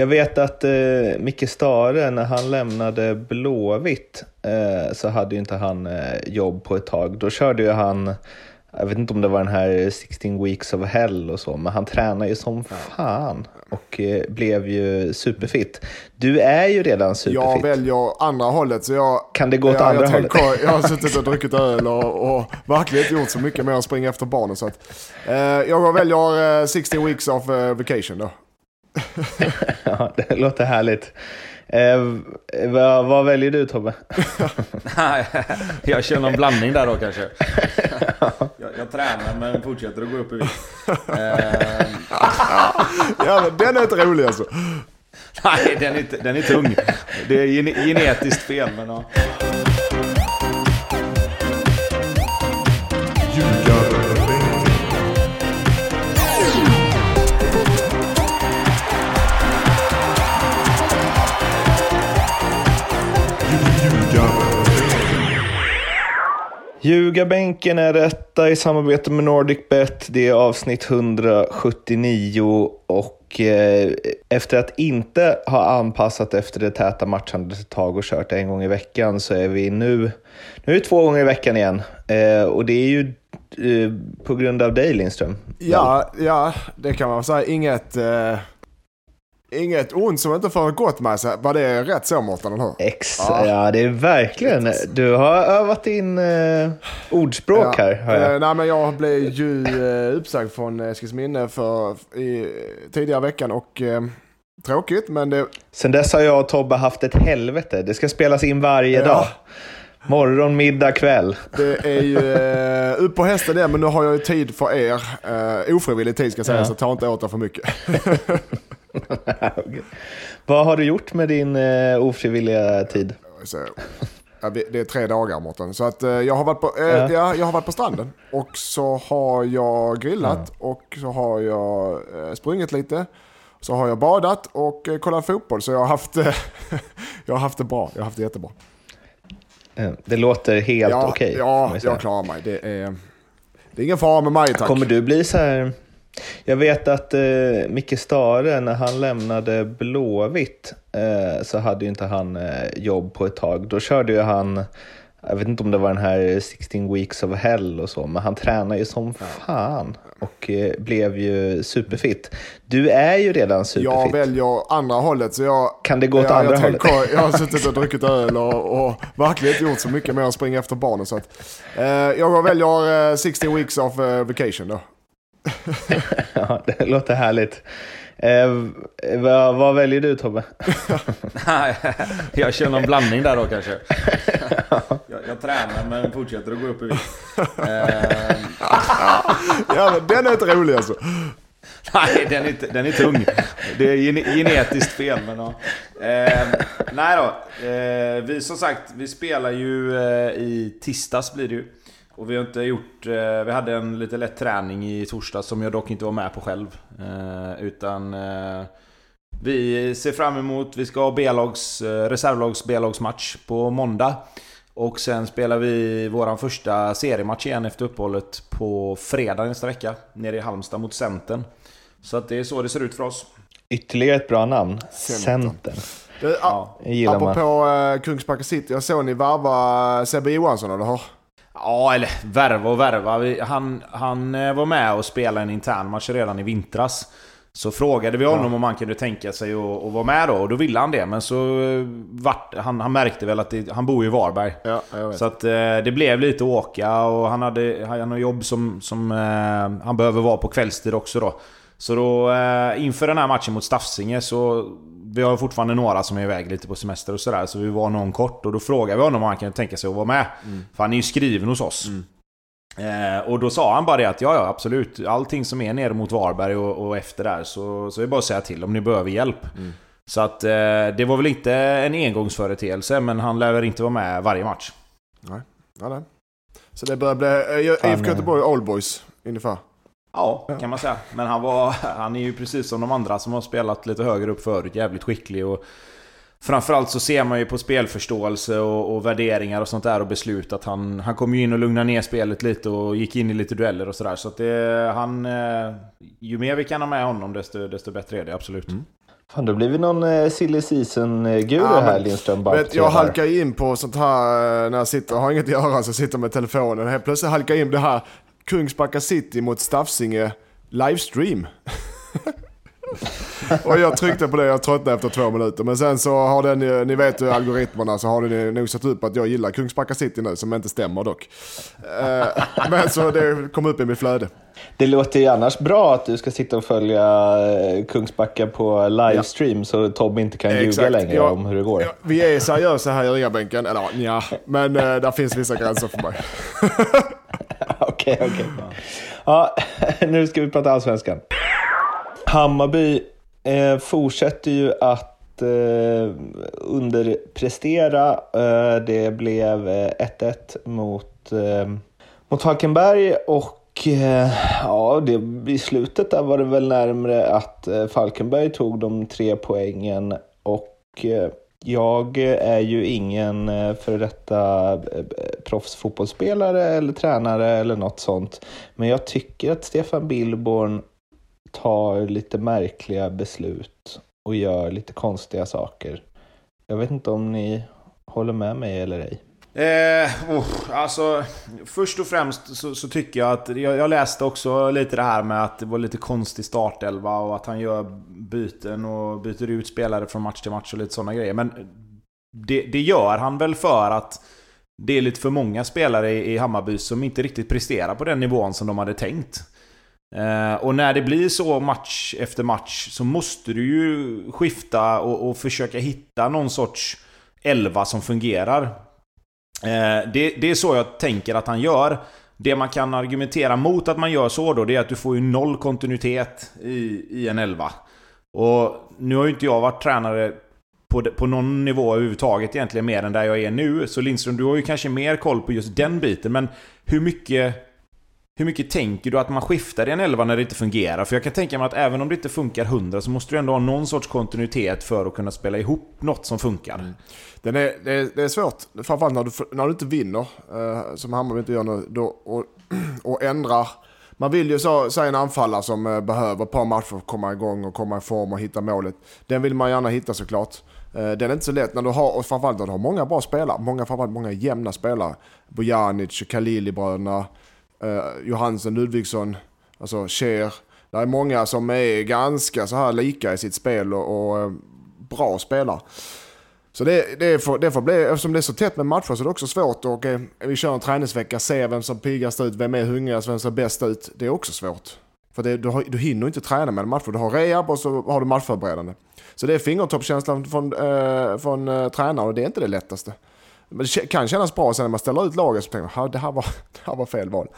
Jag vet att eh, Micke Stare, när han lämnade Blåvitt, eh, så hade ju inte han eh, jobb på ett tag. Då körde ju han, jag vet inte om det var den här 16 weeks of hell och så, men han tränade ju som fan och eh, blev ju superfit. Du är ju redan superfit. Jag väljer andra hållet. Så jag, Kan det gå åt jag, andra jag, hållet? tänker- jag har suttit och druckit öl och, och verkligen inte gjort så mycket mer än springa efter barnen. Så att, eh, jag väljer eh, 16 weeks of eh, vacation då. Ja, det låter härligt. Eh, vad, vad väljer du Tobbe? Nej, jag kör någon blandning där då kanske. Jag, jag tränar men fortsätter att gå upp i vikt. Eh, Ja, men den är inte rolig alltså. nej, den är, den är tung. Det är gene- genetiskt fel men ja. Ljugarbänken är rätta i samarbete med NordicBet. Det är avsnitt 179 och eh, efter att inte ha anpassat efter det täta matchandet ett tag och kört en gång i veckan så är vi nu, nu är det två gånger i veckan igen. Eh, och det är ju eh, på grund av dig Lindström. Ja, ja, det kan man säga. Inget, eh, inget ont som inte får något gott med sig. Var det rätt så Mårten, eller hur? Ex, Ja. ja. det är verkligen. Du har övat in eh, ordspråk här. Har jag. Eh, nej, men jag blev ju eh, uppsagd från Eskilsminne för i, tidigare veckan och eh, tråkigt men det... Sen dess har jag och Tobbe haft ett helvete. Det ska spelas in varje Ja. dag. Morgon, middag, kväll. Det är ju eh, upp på hästen det, men nu har jag ju tid för er. Eh, ofrivillig tid ska jag säga, Ja. så ta inte åt er för mycket. Vad har du gjort med din eh, ofrivilliga tid? Ja, det är tre dagar Mårten. Så att, eh, jag, har varit på, eh, Ja. ja. jag har varit på stranden och så har jag grillat och så har jag eh, sprungit lite. Så har jag badat och kollat fotboll. Så jag har haft, jag har haft det bra. Jag har haft det jättebra. Det låter helt ja, okej. får ja, jag klarar mig. Det är, det är ingen fara med mig tack. Kommer du bli så här... Jag vet att eh, Micke Stare, när han lämnade Blåvitt, eh, så hade ju inte han eh, jobb på ett tag. Då körde ju han, jag vet inte om det var den här 16 weeks of hell och så, men han tränade ju som fan och eh, blev ju superfit. Du är ju redan superfit. Jag väljer andra hållet. Så jag, Kan det gå åt Ja, andra jag, hållet? tänker- jag har suttit och druckit öl och, och verkligen inte gjort så mycket mer än springa efter barnen. Så att, eh, jag väljer eh, 16 weeks of eh, vacation då. Ja, det låter härligt. Eh, vad, vad väljer du Tobbe? Nej, jag kör någon blandning där då kanske. Jag, jag tränar men fortsätter att gå upp i vikt. Eh, Ja, men den är inte rolig alltså. Nej, den är, den är tung. Det är gene- genetiskt fel men ja. Eh, nej då. Eh, vi som sagt, vi spelar ju eh, i tisdags blir det ju. Och vi har inte gjort... Eh, vi hade en lite lätt träning i torsdags som jag dock inte var med på själv. Eh, utan... Eh, vi ser fram emot, vi ska ha B-lags, eh, reservlags B-lagsmatch på måndag. Och sen spelar vi våran första seriematch igen efter uppehållet på fredag nästa vecka. Nere i Halmstad mot Centern. Så att det är så det ser ut för oss. Ytterligare ett bra namn. Centern. Centern. Ja. Man. apropå eh, Kungsbacka City, jag såg ni varva Sebbe Johansson, eller hur? Ja, eller värva och värva. Han, han eh, var med och spelade en intern match redan i vintras. Så frågade vi honom om han kunde tänka sig att, att vara med då, och då ville han det. Men så eh, vart, han, han märkte väl att det, han bor i Varberg. Ja. Så att eh, det blev lite att åka och han hade, han har jobb som, som eh, han behöver vara på kvällstid också då. Så då eh, inför den här matchen mot Stafsinge så vi har fortfarande några som är iväg lite på semester och sådär. Så vi var någon kort och då frågade vi honom om han kunde tänka sig att vara med. För han är ju skriven hos oss. Eh, och då sa han bara det att ja, ja absolut. Allting som är ner mot Varberg och, och efter där så, så är det bara att säga till om ni behöver hjälp. Så att eh, det var väl inte en engångsföreteelse men han lär väl inte vara med varje match. Nej. Ja, nej. Så det börjar bli eh, IFK Göteborg Old Boys ungefär. Ja, kan man säga. Men han, var, han är ju precis som de andra som har spelat lite högre upp förut, jävligt skicklig. Och framförallt så ser man ju på spelförståelse och, och värderingar och sånt där och beslut att han, han kom ju in och lugnade ner spelet lite och gick in i lite dueller och sådär. Så att det, han... eh, Ju mer vi kan ha med honom desto, desto bättre är det absolut. Fan, det blir någon eh, silly season-guru Ja, här Lindström. bara Vet, jag halkar in på sånt här eh, när jag sitter och har inget att göra så sitter med telefonen. Helt plötsligt halkar jag in på det här Kungsbacka City mot Stafsinge livestream. och jag tryckte på det, jag tröttnade efter två minuter. Men sen så har den, ju- ni vet ju algoritmerna, så har den nog satt upp att jag gillar Kungsbacka City nu, som inte stämmer dock. Eh, men så det kom upp i mitt flöde. Det låter ju annars bra att du ska sitta och följa eh, Kungsbacka på livestream så Tobbe inte kan ljuga Exakt. längre Ja, om hur det går. Ja, vi är seriösa här i ringarbänken, eller ja, men eh, där finns vissa gränser för mig. Okej, okej. Ja, nu ska vi prata allsvenskan. Hammarby eh, fortsätter ju att eh, underprestera. Eh, det blev eh, 1-1 mot, eh, mot Falkenberg och eh, ja, det, i slutet där var det väl närmre att Falkenberg tog de tre poängen och jag är ju ingen eh, före detta eh, eh, proffsfotbollsspelare eller tränare eller något sånt. Men jag tycker att Stefan Billborn tar lite märkliga beslut och gör lite konstiga saker. Jag vet inte om ni håller med mig eller ej. Eh, oh, alltså, först och främst så, så tycker jag att... Jag, jag läste också lite det här med att det var lite konstig startelva och att han gör byten och byter ut spelare från match till match och lite sådana grejer. Men det, det gör han väl för att det är lite för många spelare i, i Hammarby som inte riktigt presterar på den nivån som de hade tänkt. Eh, och när det blir så match efter match så måste du ju skifta och, och försöka hitta någon sorts elva som fungerar. Eh, det, det är så jag tänker att han gör. Det man kan argumentera mot att man gör så då, det är att du får ju noll kontinuitet i, i en elva. Och nu har ju inte jag varit tränare på, på någon nivå överhuvudtaget egentligen mer än där jag är nu. Så Lindström, du har ju kanske mer koll på just den biten. Men hur mycket, hur mycket tänker du att man skiftar i en elva när det inte fungerar? För jag kan tänka mig att även om det inte funkar hundra så måste du ändå ha någon sorts kontinuitet för att kunna spela ihop något som funkar. Mm. Den är, det, är, det är svårt, framförallt när du, när du inte vinner, eh, som Hammarby inte gör nu, då, och, och ändrar. Man vill ju så, så en anfallare som eh, behöver ett par matcher för att komma igång och komma i form och hitta målet. Den vill man gärna hitta såklart. Eh, den är inte så lätt när du har, och framförallt när du har många bra spelare, många, framförallt många jämna spelare. Bojanic, Kalili-bröderna, eh, Johansen, Ludvigsson, alltså Cher. Det är många som är ganska så här lika i sitt spel och, och eh, bra spelare. Så det, det, får, det får bli, eftersom det är så tätt med matcher så är det också svårt. Och, eh, vi kör en träningsvecka, se vem som piggast ut, vem är hungrigast, vem ser bäst ut. Det är också svårt. För det, du, har, du hinner inte träna med matcher. Du har rehab och så har du matchförberedande. Så det är fingertoppskänslan från, eh, från eh, tränaren och det är inte det lättaste. Men det kan kännas bra sen när man ställer ut laget så tänker man det här var, det här var fel val.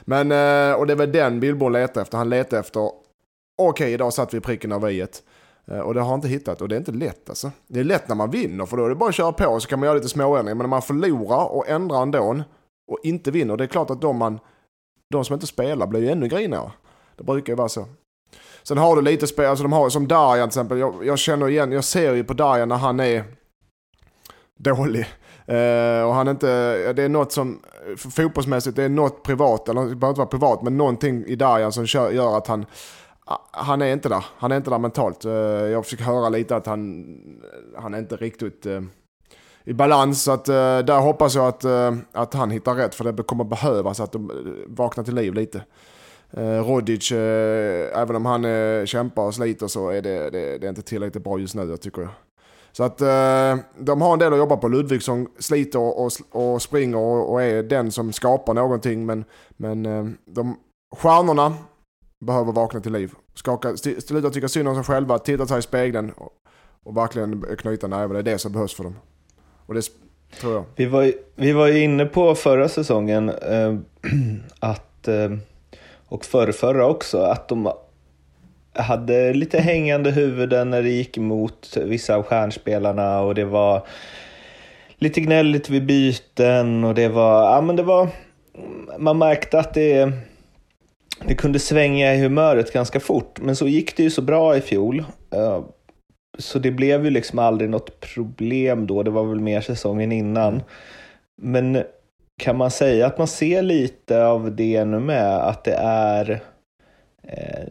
Men, eh, och det är väl den Billborn letar efter. Han letar efter, okej idag satt vi i pricken över i-et. Eh, och det har han inte hittat och det är inte lätt alltså. Det är lätt när man vinner för då är det bara att köra på och så kan man göra lite småändringar. Men när man förlorar och ändrar ändå och inte vinner, det är klart att de, man, de som inte spelar blir ju ännu grinigare. Det brukar ju vara så. Sen har du lite spel, alltså de har som Darjan till exempel. Jag, jag känner igen, jag ser ju på Darjan när han är dålig. Uh, och han inte, det är något som, fotbollsmässigt, det är något privat, eller det behöver inte vara privat, men någonting i Darjan som kör, gör att han, han är inte där. Han är inte där mentalt. Uh, jag fick höra lite att han, han är inte riktigt uh, i balans. Så att, där hoppas jag att, att han hittar rätt, för det kommer behövas att de vaknar till liv lite. Rodic, även om han kämpar och sliter så är det, det, det är inte tillräckligt bra just nu, tycker jag. Så att eh, de har en del att jobba på. Ludvigsson sliter och, och, och springer och, och är den som skapar någonting. Men, men eh, de stjärnorna behöver vakna till liv. Skaka, sluta tycka synd om sig själva, titta sig i spegeln och, och verkligen knyta näven. Det är det som behövs för dem. Och det tror jag. Vi var, vi var ju inne på förra säsongen eh, att, eh, och förrförra också, att de hade lite hängande huvuden när det gick emot vissa av stjärnspelarna och det var lite gnälligt vid byten och det var, ja men det var, man märkte att det, det kunde svänga i humöret ganska fort. Men så gick det ju så bra i fjol. Eh, så det blev ju liksom aldrig något problem då. Det var väl mer säsongen innan. Men kan man säga att man ser lite av det nu med? Att det är... Eh,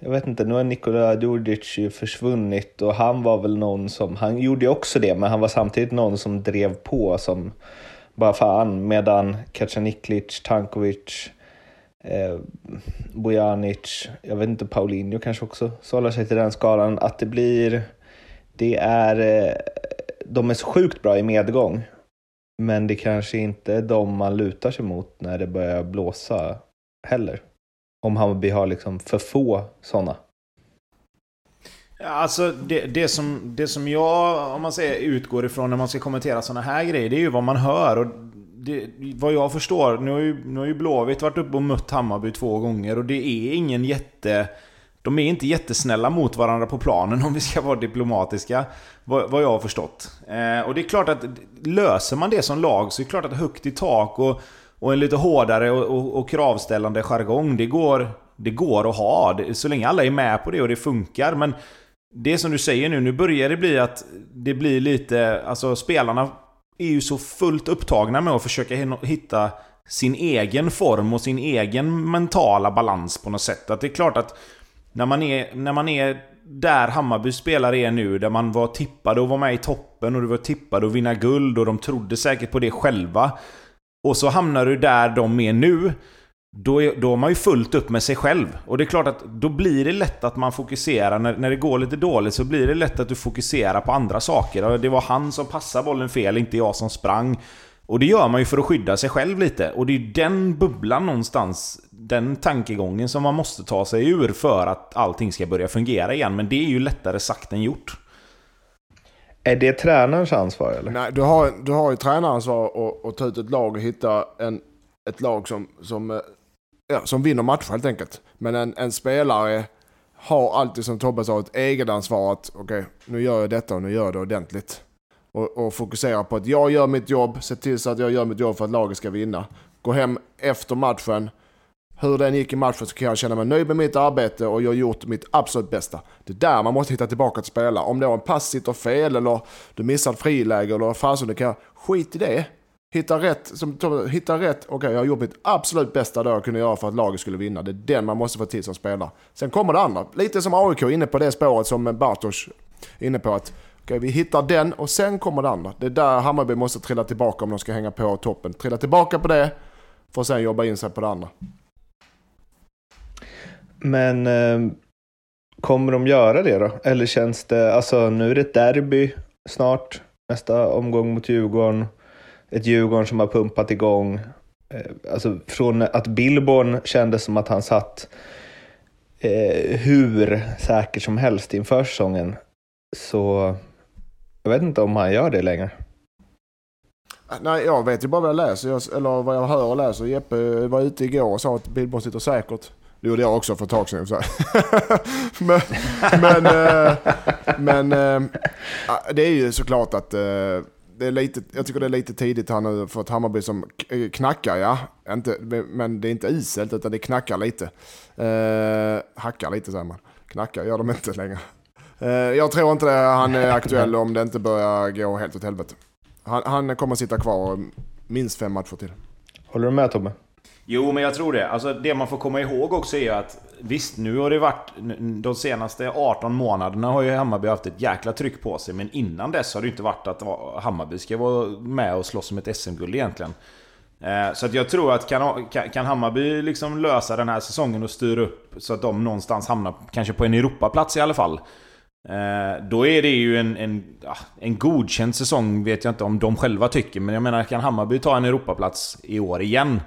jag vet inte, nu har Nikola Djurdjic ju försvunnit och han var väl någon som, han gjorde ju också det, men han var samtidigt någon som drev på som bara fan, medan Kacaniklic, Tankovic, eh, Bojanic, jag vet inte, Paulinho kanske också sållar sig till den skalan, att det blir, det är, eh, de är så sjukt bra i medgång, men det kanske inte är de man lutar sig mot när det börjar blåsa heller. Om Hammarby har liksom för få sådana. Alltså det, det, som, det som jag, om man säger, utgår ifrån när man ska kommentera sådana här grejer, det är ju vad man hör. Och det, vad jag förstår, nu har, ju, nu har ju Blåvitt varit uppe och mött Hammarby två gånger och det är ingen jätte... De är inte jättesnälla mot varandra på planen om vi ska vara diplomatiska. Vad, vad jag har förstått. Eh, och det är klart att löser man det som lag så är det klart att högt i tak och, och en lite hårdare och, och, och kravställande jargong, det går, det går att ha. Det, så länge alla är med på det och det funkar. Men det som du säger nu, nu börjar det bli att det blir lite... Alltså spelarna är ju så fullt upptagna med att försöka hitta sin egen form och sin egen mentala balans på något sätt. Att det är klart att när man är, när man är där Hammarby spelare är nu, där man var tippade och var med i toppen och du var tippade att vinna guld och de trodde säkert på det själva. Och så hamnar du där de är nu. Då, är, då har man ju fullt upp med sig själv. Och det är klart att då blir det lätt att man fokuserar, när, när det går lite dåligt så blir det lätt att du fokuserar på andra saker. Det var han som passade bollen fel, inte jag som sprang. Och det gör man ju för att skydda sig själv lite. Och det är ju den bubblan någonstans, den tankegången som man måste ta sig ur för att allting ska börja fungera igen. Men det är ju lättare sagt än gjort. Är det tränarens ansvar eller? Nej, du har, du har ju tränaransvar att, att ta ut ett lag och hitta en, ett lag som, som eh, ja, som vinner matcher helt enkelt. Men en, en spelare har alltid som Tobbe sa ett egenansvar att okej, okay, nu gör jag detta och nu gör jag det ordentligt. Och, och fokusera på att jag gör mitt jobb, se till så att jag gör mitt jobb för att laget ska vinna. Gå hem efter matchen, hur den gick i matchen så kan jag känna mig nöjd med mitt arbete och jag har gjort mitt absolut bästa. Det är där man måste hitta tillbaka till spela. Om då en pass sitter fel eller du missar ett friläge eller vad fasen det kan Skit i det. Hitta rätt, som, hitta rätt, okej okay, jag har gjort mitt absolut bästa då jag kunde göra för att laget skulle vinna. Det är den man måste få till som spelare. Sen kommer det andra. Lite som AIK inne på det spåret som Bartosz inne på. att okay, Vi hittar den och sen kommer det andra. Det är där Hammarby måste trilla tillbaka om de ska hänga på toppen. Trilla tillbaka på det för att sen jobba in sig på det andra. Men eh, kommer de göra det då? Eller känns det, alltså nu är det ett derby snart, nästa omgång mot Djurgården ett Djurgården som har pumpat igång. Eh, alltså från att Billborn kändes som att han satt eh, hur säkert som helst inför säsongen. Så jag vet inte om han gör det längre. Ah, nej, jag vet ju bara vad jag läser, jag, eller vad jag hör och läser. Jeppe var ute igår och sa att Billborn sitter säkert. Det gjorde jag också för ett tag sedan. Så men men, eh, men eh, ah, det är ju såklart att eh, det är lite, jag tycker det är lite tidigt här nu för ett Hammarby som knackar, ja. Inte, men det är inte iselt utan det knackar lite. Eh, hackar lite säger man. Knackar gör de inte längre. Eh, jag tror inte han är aktuell om det inte börjar gå helt åt helvete. Han, han kommer sitta kvar minst fem matcher till. Håller du med Tobbe? Jo, men jag tror det. Alltså, det man får komma ihåg också är att visst, nu har det varit... De senaste 18 månaderna har ju Hammarby haft ett jäkla tryck på sig. Men innan dess har det inte varit att Hammarby ska vara med och slåss om ett SM-guld egentligen. Eh, så att jag tror att kan, kan Hammarby liksom lösa den här säsongen och styra upp så att de någonstans hamnar kanske på en Europaplats i alla fall. Eh, då är det ju en, en, en godkänd säsong, vet jag inte om de själva tycker. Men jag menar, kan Hammarby ta en Europaplats i år igen?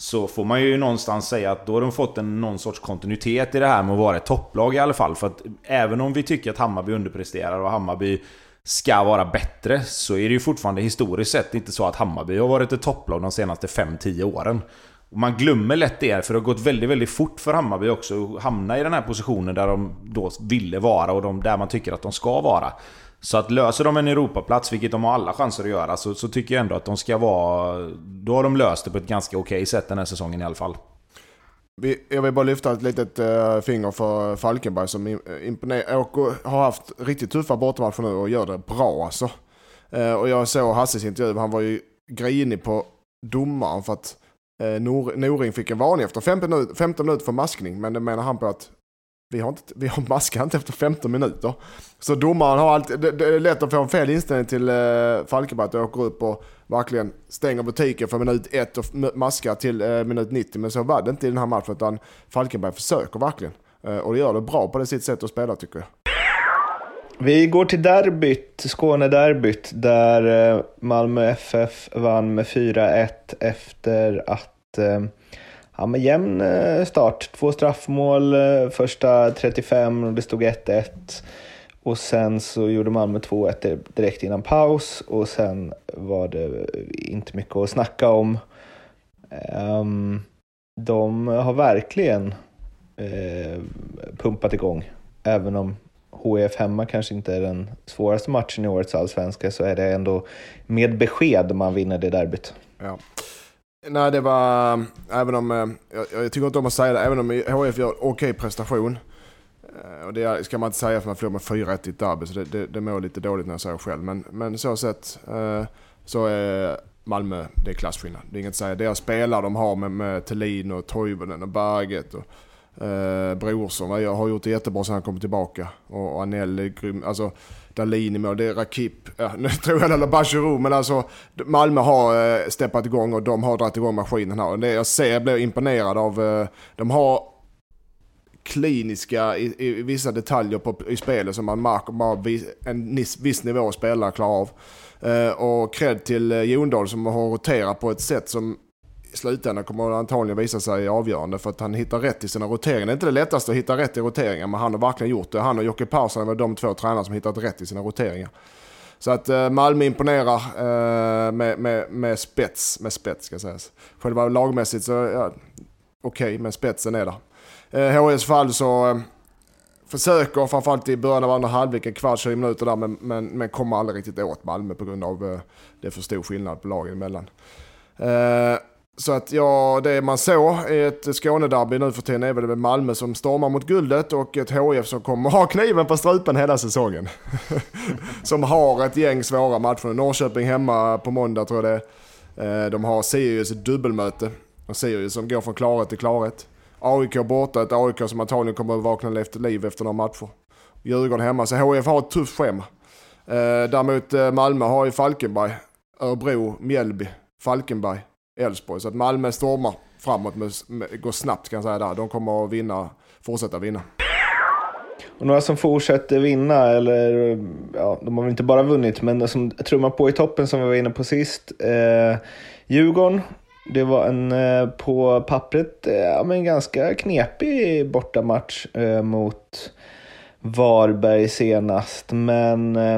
Så får man ju någonstans säga att då har de fått en, någon sorts kontinuitet i det här med att vara ett topplag i alla fall. För att även om vi tycker att Hammarby underpresterar och Hammarby ska vara bättre så är det ju fortfarande historiskt sett inte så att Hammarby har varit ett topplag de senaste 5-10 åren. Och man glömmer lätt det, för det har gått väldigt, väldigt fort för Hammarby också att hamna i den här positionen där de då ville vara och de, där man tycker att de ska vara. Så att löser de en Europaplats, vilket de har alla chanser att göra, så, så tycker jag ändå att de ska vara... Då har de löst det på ett ganska okej okay sätt den här säsongen i alla fall. Jag vill bara lyfta ett litet eh, finger för Falkenberg som imponerar. Och har haft riktigt tuffa bortamatcher nu och gör det bra alltså. Eh, och jag såg Hasses intervju, han var ju grinig på domaren för att eh, Nor Noring fick en varning efter 15 minuter, 15 minuter för maskning. Men det menar han på att vi har, inte, vi har maskat inte efter 15 minuter. Så domaren har alltid, det, det är lätt att få en fel inställning till eh, Falkenberg, att jag åker upp och verkligen stänger butiken från minut 1 och maskar till eh, minut 90. Men så var det inte i den här matchen, utan Falkenberg försöker verkligen. Eh, och det gör det bra på det sitt sätt att spela tycker jag. Vi går till derbyt, Skånederbyt, där eh, Malmö FF vann med 4-1 efter att eh, ja, men jämn eh, start. Två straffmål eh, första 35 och det stod 1-1. Och sen så gjorde Malmö 2-1 direkt innan paus och sen var det inte mycket att snacka om. Um, de har verkligen uh, pumpat igång, även om HIF hemma kanske inte är den svåraste matchen i årets allsvenska så är det ändå med besked man vinner det derbyt. Ja. Nej, det var, eh, även om, eh, jag, jag tycker inte om att säga det, även om HIF gör okej okay prestation. Eh, och det ska man inte säga för man förlorar med 4-1 i ett derby, så det, det, det mår lite dåligt när jag säger själv. Men, men så sett så är Malmö, det är klasskillnad. Det är inget att säga. Deras spelare de har med, med Thelin och Toivonen och Berget och Eh, Brorsson har gjort det jättebra sen han kom tillbaka. Och, och Anel är grym. Alltså, Dahlin i mål, det är Rakip. Ja, nu tror jag det är Bachirou, men alltså Malmö har eh, steppat igång och de har dragit igång maskinen här. Det jag ser, jag blir imponerad av, eh, de har kliniska i, i, vissa detaljer på, i spelet som man märker bara en viss, viss nivå spelare klarar av. Eh, och cred till eh, Jondal som har roterat på ett sätt som i slutändan kommer det antagligen visa sig avgörande för att han hittar rätt i sina roteringar. Det är inte det lättaste att hitta rätt i roteringar, men han har verkligen gjort det. Han och Jocke Persson var de två tränare som hittat rätt i sina roteringar. Så att eh, Malmö imponerar eh, med, med, med spets, med spets ska sägas. Själva lagmässigt så, ja, okej, okay, men spetsen är där. Eh, HS fall så eh, försöker, framförallt i början av andra halvlek, en kvart, 20 minuter där, men, men, men kommer aldrig riktigt åt Malmö på grund av eh, det är för stor skillnad på lagen emellan. Eh, så att ja, det man såg i ett Skånederby nu för tiden är väl Malmö som stormar mot guldet och ett HIF som kommer ha kniven på strupen hela säsongen. som har ett gäng svåra matcher. Norrköping hemma på måndag tror jag det är. Eh, de har Sirius dubbelmöte. Och Sirius som går från klarhet till klarhet. AIK borta, ett AIK som antagligen kommer att vakna efter liv efter några matcher. Djurgården hemma, så HIF har ett tufft schema. Eh, däremot eh, Malmö har ju Falkenberg, Örebro, Mjällby, Falkenberg. Elfsborg. Så att Malmö stormar framåt, med, med, går snabbt kan jag säga där. De kommer att vinna, fortsätta vinna. Och några som fortsätter vinna, eller ja, de har väl inte bara vunnit, men som trummar på i toppen som vi var inne på sist. Eh, Djurgården, det var en eh, på pappret eh, ja, men ganska knepig bortamatch eh, mot Varberg senast, men eh,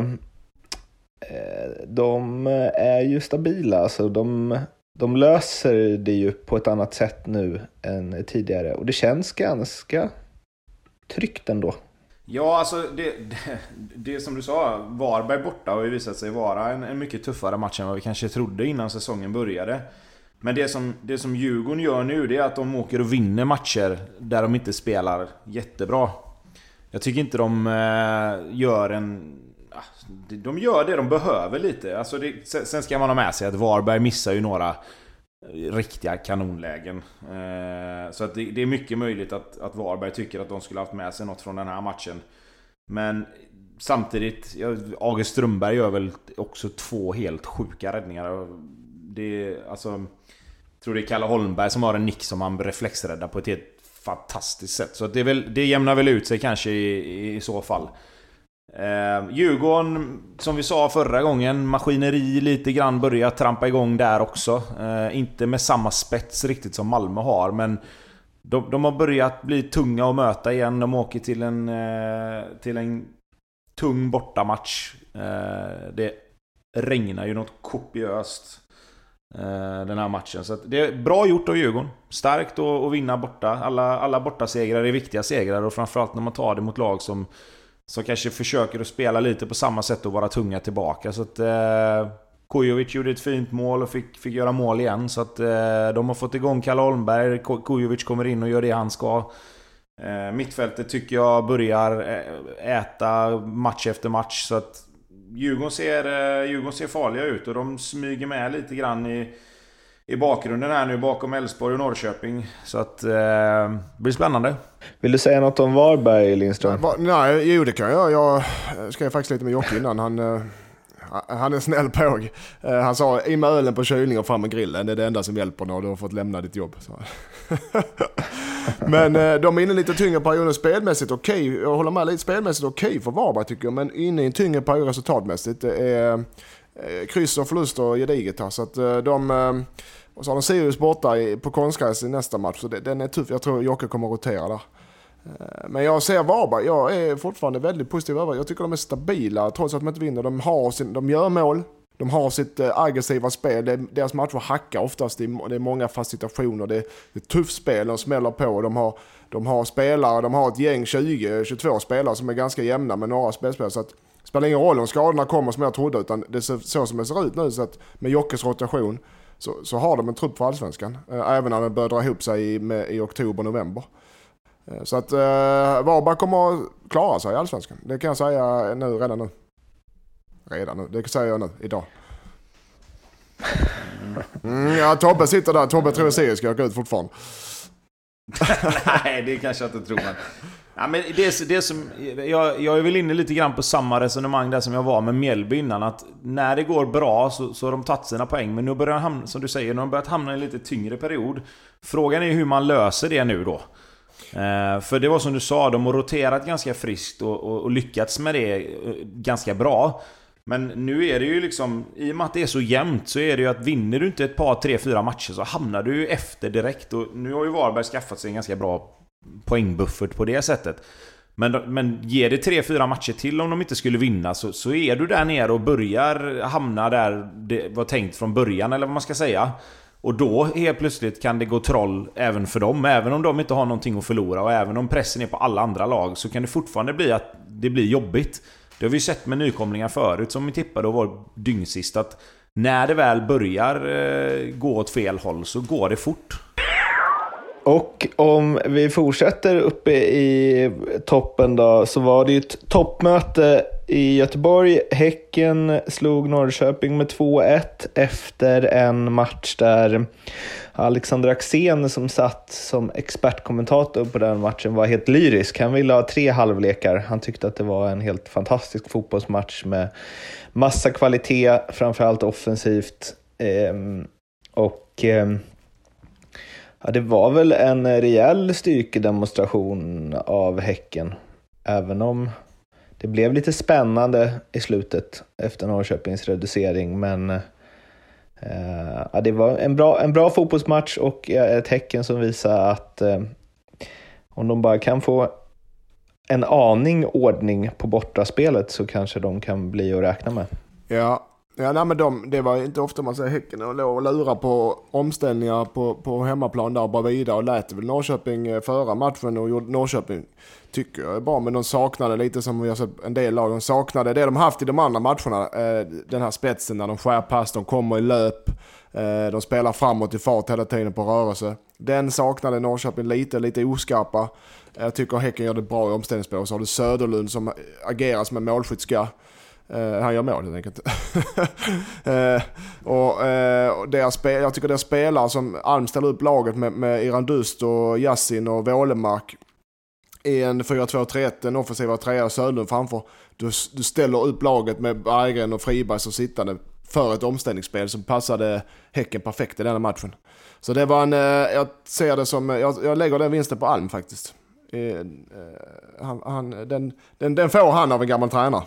eh de eh, är ju stabila. Alltså de de löser det ju på ett annat sätt nu än tidigare och det känns ganska tryggt ändå. Ja, alltså det, det, det som du sa, Varberg borta har ju visat sig vara en, en, mycket tuffare match än vad vi kanske trodde innan säsongen började. Men det som, det som Djurgården gör nu, det är att de åker och vinner matcher där de inte spelar jättebra. Jag tycker inte de eh, gör en Alltså, de gör det de behöver lite. Alltså det, sen ska man ha med sig att Varberg missar ju några eh, riktiga kanonlägen. Eh, så att det, det, är mycket möjligt att, att Varberg tycker att de skulle haft med sig något från den här matchen. Men samtidigt, August Strömberg gör väl också två helt sjuka räddningar. Det, alltså, jag tror det är Kalle Holmberg som har en nick som han reflexräddar på ett helt fantastiskt sätt. Så det, är väl, det jämnar väl ut sig kanske i, i så fall. Eh, Djurgården, som vi sa förra gången, maskineri lite grann börjar trampa igång där också. Eh, inte med samma spets riktigt som Malmö har, men de, de, har börjat bli tunga att möta igen. De åker till en, eh, till en tung bortamatch. Eh, det regnar ju något kopiöst eh, den här matchen. Så det är bra gjort av Djurgården. Starkt att vinna borta. Alla, alla bortasegrar är viktiga segrar och framförallt när man tar det mot lag som som kanske försöker att spela lite på samma sätt och vara tunga tillbaka. Så att... Eh, Kujovic gjorde ett fint mål och fick, fick göra mål igen. Så att eh, de har fått igång Kalle Holmberg. Kujovic kommer in och gör det han ska. Eh, mittfältet tycker jag börjar eh, äta match efter match. Så att Djurgården ser, eh, Djurgården ser farliga ut och de smyger med lite grann i i bakgrunden här nu bakom Elfsborg och Norrköping. Så att eh, det blir spännande. Vill du säga något om Varberg Lindström? Va, nej, jo det kan jag. Jag skrev faktiskt lite med Jocke innan. Han, uh, han är snäll påg. Uh, han sa in med ölen på kylning och fram med grillen. Det är det enda som hjälper när du har fått lämna ditt jobb. men uh, de är inne i lite tyngre perioder spelmässigt. Okej, okay. jag håller med lite spelmässigt okej okay för Varberg tycker jag. Men inne i en tyngre period resultatmässigt. Det är Eh, kryss och förluster gediget här. Så att eh, de... Eh, och så har de Sirius borta på konstgräs i nästa match, så det, den är tuff. Jag tror Jocke kommer rotera där. Eh, men jag ser Varberg, jag är fortfarande väldigt positiv över Jag tycker de är stabila trots att de inte vinner. De, har sin, de gör mål, de har sitt aggressiva spel. Deras matcher hackar oftast, det är, många fast situationer. Det, är tufft spel, de smäller på. De har, de har spelare, de har ett gäng 20-22 spelare som är ganska jämna med några spelspelare. Så att, spelar ingen roll om skadorna kommer som jag trodde, utan det är så som det ser ut nu. Så att med Jockes rotation så, så har de en trupp för allsvenskan. Eh, även när den börjar dra ihop sig i, med, i oktober, november. Eh, så att eh, Varberg kommer att klara sig i allsvenskan. Det kan jag säga nu, redan nu. Redan nu, det säger jag nu, idag. Mm, ja, Tobbe sitter där. Tobbe tror att Sirius ska åka ut fortfarande. Nej, det kanske jag inte tror. Men Ja, men det, det som, jag, jag är väl inne lite grann på samma resonemang där som jag var med Mjällby innan. Att när det går bra så, så har de tagit sina poäng. Men nu börjar de hamna, som du säger, nu har börjat hamna i en lite tyngre period. Frågan är hur man löser det nu då. Eh, för det var som du sa, de har roterat ganska friskt och, och, och lyckats med det eh, ganska bra. Men nu är det ju liksom, i och med att det är så jämnt så är det ju att vinner du inte ett par, tre, fyra matcher så hamnar du ju efter direkt. Och nu har ju Varberg skaffat sig en ganska bra poängbuffert på det sättet. Men, men ger det 3-4 matcher till om de inte skulle vinna så, så är du där nere och börjar hamna där det var tänkt från början eller vad man ska säga. Och då helt plötsligt kan det gå troll även för dem. Även om de inte har någonting att förlora och även om pressen är på alla andra lag så kan det fortfarande bli att det blir jobbigt. Det har vi sett med nykomlingar förut som vi tippade och var dyngsist att när det väl börjar eh, gå åt fel håll så går det fort. Och om vi fortsätter uppe i toppen då, så var det ju ett toppmöte i Göteborg. Häcken slog Norrköping med 2-1 efter en match där Alexander Axén som satt som expertkommentator på den matchen var helt lyrisk. Han ville ha tre halvlekar. Han tyckte att det var en helt fantastisk fotbollsmatch med massa kvalitet, framförallt offensivt. Ehm, och ehm, Ja, det var väl en rejäl styrkedemonstration av Häcken. Även om det blev lite spännande i slutet efter Norrköpings reducering. Men eh, ja, det var en bra, en bra fotbollsmatch och eh, ett Häcken som visar att eh, om de bara kan få en aning ordning på bortaspelet så kanske de kan bli att räkna med. Ja, Ja, nej, men de, det var inte ofta man ser Häcken och låg och lura på omställningar på, på hemmaplan där och bara vidare och lät väl Norrköping förra föra matchen och gjorde Norrköping, tycker jag är bra, men de saknade lite som vi har sett en del lag, de saknade det de haft i de andra matcherna, eh, den här spetsen när de skär pass, de kommer i löp, eh, de spelar framåt i fart hela tiden på rörelse. Den saknade Norrköping lite, lite oskarpa. Jag tycker Häcken gör det bra i omställningsspel. Så har du Söderlund som agerar som en målskytt ska. Uh, han gör mål helt enkelt. uh, och, uh, deras spel, jag tycker deras spelare som Alm ställer upp laget med, med Iran Dust och Yassin och Wålemark i en 4-2-3-1, en offensiva trea Söderlund framför. Du, du ställer upp laget med Berggren och Friberg som sittande för ett omställningsspel som passade Häcken perfekt i den matchen. Så det var en, jag ser det som, jag, jag lägger den vinsten på Alm faktiskt. Han, han, den, den, den får han av en gammal tränare.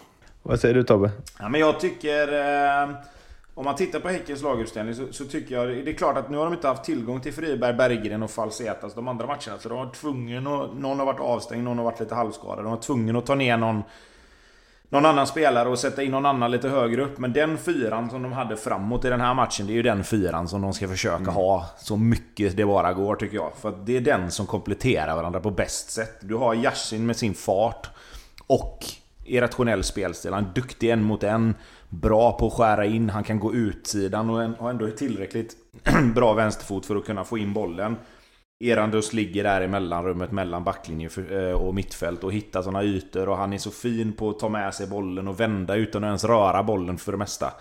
Vad säger du Tobbe? Ja, men jag tycker... Eh, om man tittar på Häckens laguppställning så, så, tycker jag... Det är klart att nu har de inte haft tillgång till Friberg, Berggren och Falsetas de andra matcherna. Så de har tvungen att... Någon har varit avstängd, någon har varit lite halvskadad. De var tvungna att ta ner någon... Någon annan spelare och sätta in någon annan lite högre upp. Men den fyran som de hade framåt i den här matchen, det är ju den fyran som de ska försöka mm. ha så mycket det bara går tycker jag. För det är den som kompletterar varandra på bäst sätt. Du har Yasin med sin fart och irrationell spelstil. Han är duktig en mot en. Bra på att skära in. Han kan gå utsidan och har ändå tillräckligt bra vänsterfot för att kunna få in bollen. Erandus ligger där i mellanrummet mellan backlinje eh, och mittfält och hittar sådana ytor och han är så fin på att ta med sig bollen och vända utan att ens röra bollen för det mesta.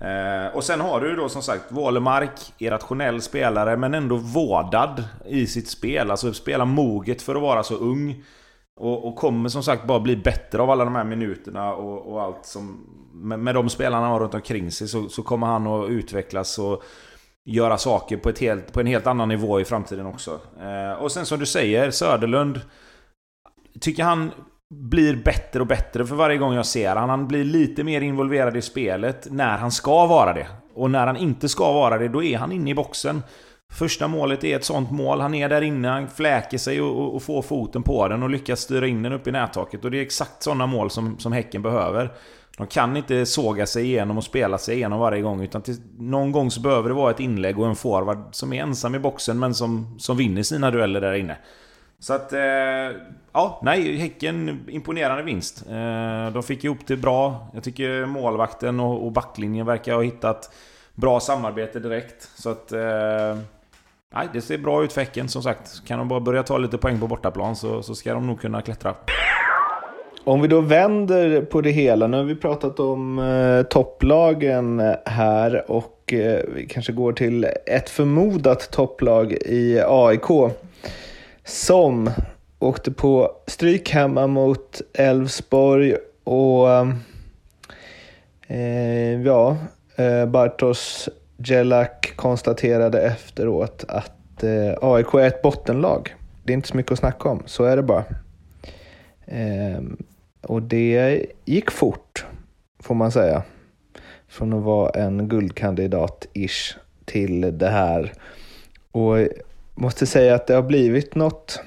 Eh, och sen har du då som sagt Wålemark, irrationell spelare men ändå vårdad i sitt spel. Alltså spela moget för att vara så ung. Och, och kommer som sagt bara bli bättre av alla de här minuterna och, och allt som... Med, med de spelarna han har runt omkring sig så, så kommer han att utvecklas och göra saker på, ett helt, på en helt annan nivå i framtiden också. Eh, och sen som du säger, Söderlund. Tycker han blir bättre och bättre för varje gång jag ser han. Han blir lite mer involverad i spelet när han ska vara det. Och när han inte ska vara det, då är han inne i boxen. Första målet är ett sånt mål. Han är där inne, han fläker sig och, och, och får foten på den och lyckas styra in den upp i nättaket. Och det är exakt sådana mål som, som Häcken behöver. De kan inte såga sig igenom och spela sig igenom varje gång. Utan till, någon gång så behöver det vara ett inlägg och en forward som är ensam i boxen men som, som vinner sina dueller där inne. Så att... Eh, ja, nej. Häcken imponerande vinst. Eh, de fick ihop det bra. Jag tycker målvakten och, och backlinjen verkar ha hittat bra samarbete direkt. Så att... Eh, nej, det ser bra ut för Häcken som sagt. Kan de bara börja ta lite poäng på bortaplan så, så ska de nog kunna klättra. Om vi då vänder på det hela, nu har vi pratat om eh, topplagen här och eh, vi kanske går till ett förmodat topplag i AIK som åkte på stryk hemma mot Elfsborg och eh, ja, eh, Bartosz Jelak konstaterade efteråt att eh, AIK är ett bottenlag. Det är inte så mycket att snacka om, så är det bara. Eh, och det gick fort, får man säga. Från att vara en guldkandidat-ish till det här. Och måste säga att det har blivit något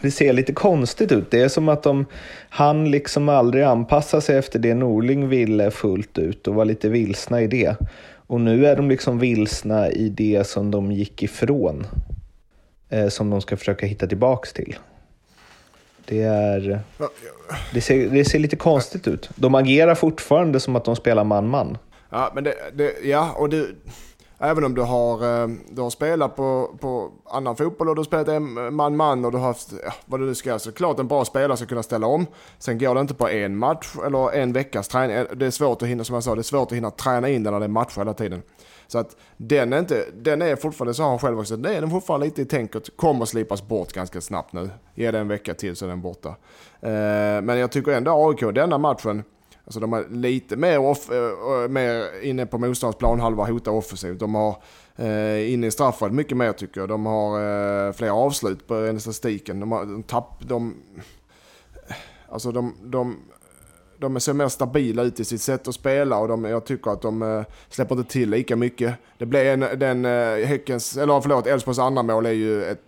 det ser lite konstigt ut. Det är som att de han liksom aldrig anpassa sig efter det Norling ville fullt ut och var lite vilsna i det. Och nu är de liksom vilsna i det som de gick ifrån. Eh, som de ska försöka hitta tillbaks till. Det, är, det, ser, det ser lite konstigt ut. De agerar fortfarande som att de spelar man-man. Ja, men det, det, ja, och det, även om du har, eh, du har spelat på, på annan fotboll och du har spelat man-man och du har haft, ja, vad du nu ska, så klart en bra spelare ska kunna ställa om. Sen går det inte på en match eller en veckas träning. Eh, det är svårt att hinna, som jag sa, det är svårt att hinna träna in den när det är matcher hela tiden. Så att den är, inte, den är fortfarande, så har han själv också, den är fortfarande lite i tänket, kommer slipas bort ganska snabbt nu. Ge det en vecka till så är den borta. Eh, men jag tycker ändå AIK, denna matchen, Alltså de är lite mer, off, uh, mer inne på motståndarens planhalva, hotar offensivt. De har uh, inne i straffområdet mycket mer tycker jag. De har uh, fler avslut på statistiken. De, har, de tapp, de, alltså de, de, de ser mer stabila ut i sitt sätt att spela och de, jag tycker att de äh, släpper inte till lika mycket. Det blev en, den äh, Häckens, eller förlåt, Elfsborgs andra mål är ju ett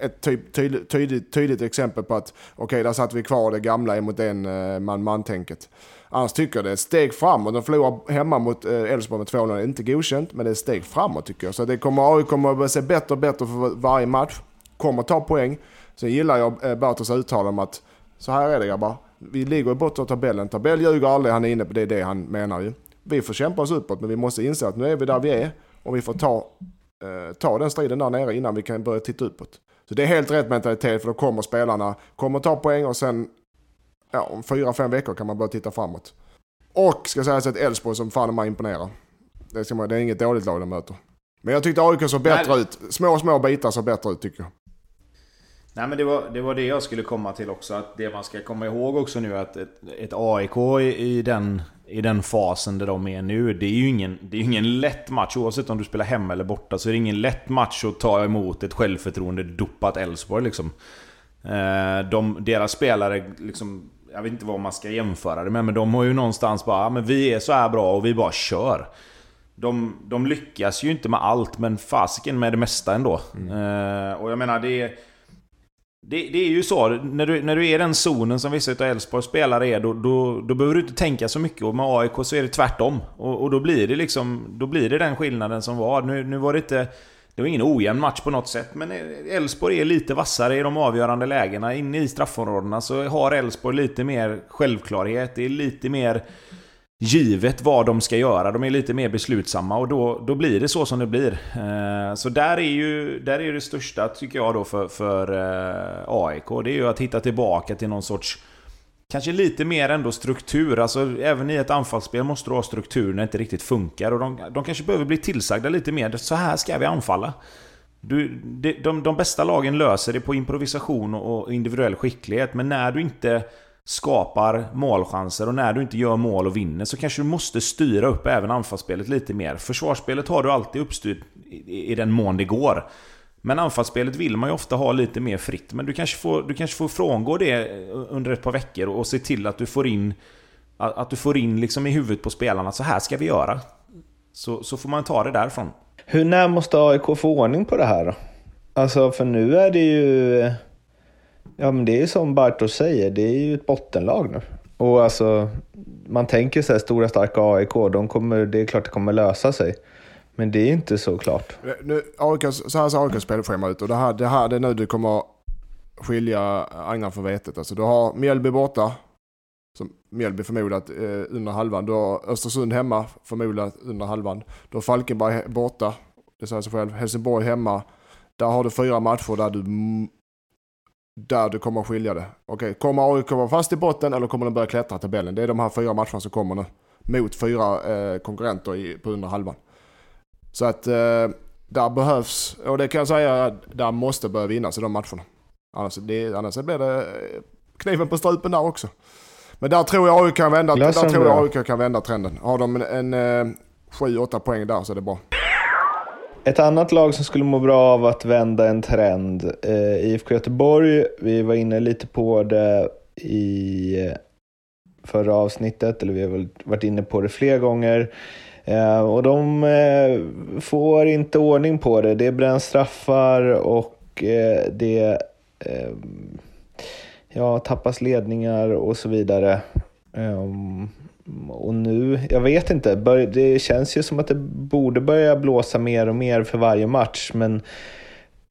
ett tydligt, tydligt, tydligt exempel på att okej, okay, där satt vi kvar det gamla emot den eh, en man-man-tänket. Annars tycker jag det är ett steg framåt. De förlorar hemma mot eh, Elfsborg med 2-0. Inte godkänt, men det är ett steg framåt tycker jag. Så det kommer, AI kommer att se bättre och bättre för varje match. Kommer ta poäng. Sen gillar jag eh, Bertos om att så här är det grabbar. Vi ligger i botten av tabellen. Tabell ljuger aldrig, han är inne på det, det han menar ju. Vi får kämpa oss uppåt, men vi måste inse att nu är vi där vi är. Och vi får ta, eh, ta den striden där nere innan vi kan börja titta uppåt. Så det är helt rätt mentalitet för då kommer spelarna, kommer ta poäng och sen ja, om fyra, fem veckor kan man börja titta framåt. Och ska sägas att Elfsborg som fan man imponerar. Det, ska man, det är inget dåligt lag de möter. Men jag tyckte AIK såg bättre Nej. ut. Små, små bitar såg bättre ut tycker jag. Nej men det var, det var det jag skulle komma till också. Att det man ska komma ihåg också nu att ett, ett AIK i, i, den, i den fasen där de är nu. Det är ju ingen, det är ingen lätt match. Oavsett om du spelar hemma eller borta så är det ingen lätt match att ta emot ett självförtroende dopat Elfsborg liksom. Eh, de, deras spelare liksom jag vet inte vad man ska jämföra det med, men de har ju någonstans bara men vi är så här bra och vi bara kör. De, de lyckas ju inte med allt, men fasiken med det mesta ändå. Mm. Uh, och jag menar, det är... Det, det, är ju så, när du, när du är i den zonen som vissa av Elfsborgs spelare är, då, då, då, behöver du inte tänka så mycket. Och med AIK så är det tvärtom. Och, och, då blir det liksom, då blir det den skillnaden som var. Nu, nu var det inte... Det var ingen ojämn match på något sätt, men Elfsborg är lite vassare i de avgörande lägena. Inne i straffområdena så har Elfsborg lite mer självklarhet. Det är lite mer givet vad de ska göra. De är lite mer beslutsamma och då, då blir det så som det blir. Eh, så där är ju där är det största, tycker jag, då för, för eh, AIK. Det är ju att hitta tillbaka till någon sorts kanske lite mer ändå struktur. Alltså även i ett anfallsspel måste du ha struktur när det inte riktigt funkar. Och de, de kanske behöver bli tillsagda lite mer. Så här ska vi anfalla. Du, de, de, de bästa lagen löser det på improvisation och individuell skicklighet. Men när du inte skapar målchanser och när du inte gör mål och vinner så kanske du måste styra upp även anfallsspelet lite mer. Försvarsspelet har du alltid uppstyrt i, den mån det går. Men anfallsspelet vill man ju ofta ha lite mer fritt. Men du kanske får, du kanske får frångå det eh, under ett par veckor och se till att du får in att du får in liksom i huvudet på spelarna så här ska vi göra. Så, så får man ta det därifrån. Hur när måste AIK få ordning på det här då? Alltså för nu är det ju... Eh, Ja men det är ju som Bartos säger, det är ju ett bottenlag nu. Och alltså, man tänker så här, stora starka AIK, de kommer, det är klart det kommer lösa sig. Men det är inte så klart. Eh, nu, AIK, så här ser AIKs spelschema ut och det här, det här det är nu du kommer skilja agnarna från vetet. Alltså du har Mjällby borta, som Mjällby förmodat eh, under halvan. Du har Östersund hemma, förmodat under halvan. Du har Falkenberg borta, det säger sig själv. Helsingborg hemma. Där har du fyra matcher där du, där du kommer att skilja det. Okej, kommer AIK vara fast i botten eller kommer de börja klättra i tabellen? Det är de här fyra matcherna som kommer nu. Mot fyra eh, konkurrenter i, på under halvan. Så att eh, där behövs, och det kan jag säga, där måste börja vinnas i de matcherna. Annars, det, annars blir det eh, kniven på strupen där också. Men där tror jag AIK kan vända, där tror jag AIK kan vända trenden. Har de en, en 7-8 eh, poäng där så är det bra. Ett annat lag som skulle må bra av att vända en trend, eh, IFK Göteborg. Vi var inne lite på det i eh, förra avsnittet, eller vi har väl varit inne på det fler gånger. Eh, och de eh, får inte ordning på det. Det bränns straffar och eh, det eh, ja, tappas ledningar och så vidare. Ehm, och nu, jag vet inte, det känns ju som att det borde börja blåsa mer och mer för varje match, men